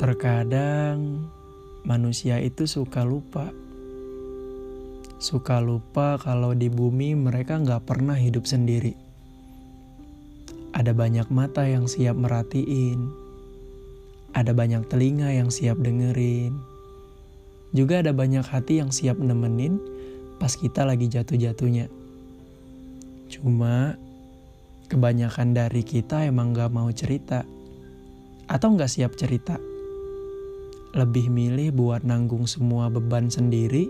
Terkadang manusia itu suka lupa. Suka lupa kalau di bumi mereka nggak pernah hidup sendiri. Ada banyak mata yang siap merhatiin. Ada banyak telinga yang siap dengerin. Juga ada banyak hati yang siap nemenin pas kita lagi jatuh-jatuhnya. Cuma kebanyakan dari kita emang gak mau cerita. Atau gak siap cerita lebih milih buat nanggung semua beban sendiri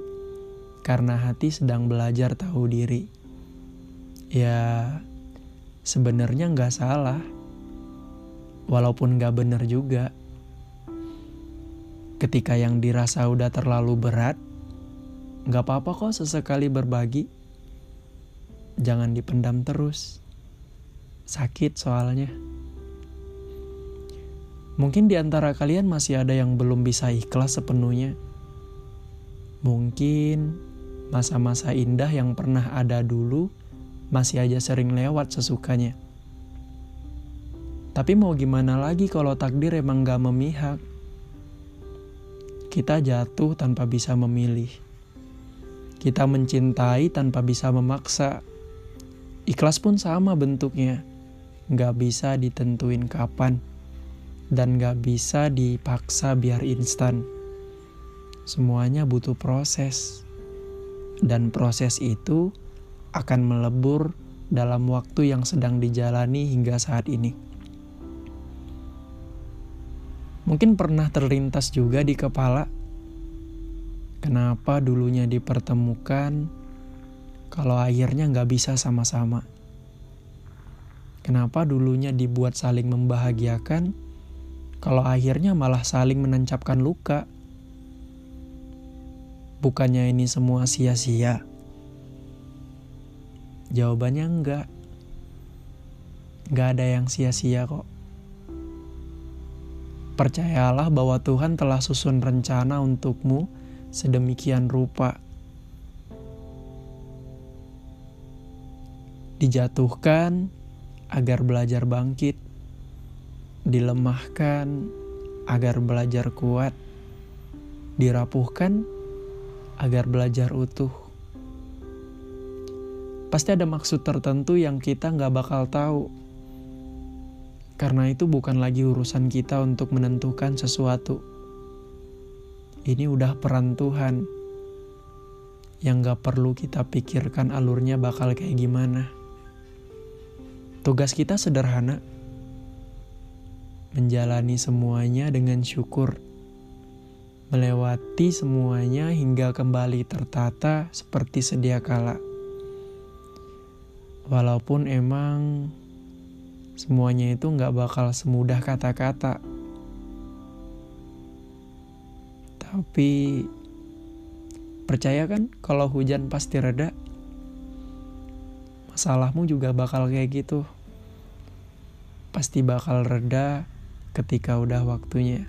karena hati sedang belajar tahu diri. Ya, sebenarnya nggak salah, walaupun nggak bener juga. Ketika yang dirasa udah terlalu berat, nggak apa-apa kok sesekali berbagi. Jangan dipendam terus. Sakit soalnya. Mungkin di antara kalian masih ada yang belum bisa ikhlas sepenuhnya. Mungkin masa-masa indah yang pernah ada dulu masih aja sering lewat sesukanya. Tapi mau gimana lagi kalau takdir emang gak memihak? Kita jatuh tanpa bisa memilih. Kita mencintai tanpa bisa memaksa. Ikhlas pun sama bentuknya. Gak bisa ditentuin kapan dan gak bisa dipaksa biar instan. Semuanya butuh proses, dan proses itu akan melebur dalam waktu yang sedang dijalani hingga saat ini. Mungkin pernah terlintas juga di kepala, kenapa dulunya dipertemukan kalau akhirnya nggak bisa sama-sama. Kenapa dulunya dibuat saling membahagiakan, kalau akhirnya malah saling menancapkan luka. Bukannya ini semua sia-sia? Jawabannya enggak. Enggak ada yang sia-sia kok. Percayalah bahwa Tuhan telah susun rencana untukmu sedemikian rupa. Dijatuhkan agar belajar bangkit dilemahkan agar belajar kuat, dirapuhkan agar belajar utuh. Pasti ada maksud tertentu yang kita nggak bakal tahu. Karena itu bukan lagi urusan kita untuk menentukan sesuatu. Ini udah peran Tuhan yang gak perlu kita pikirkan alurnya bakal kayak gimana. Tugas kita sederhana, menjalani semuanya dengan syukur, melewati semuanya hingga kembali tertata seperti sedia kala. Walaupun emang semuanya itu nggak bakal semudah kata-kata, tapi percaya kan kalau hujan pasti reda, masalahmu juga bakal kayak gitu, pasti bakal reda ketika udah waktunya.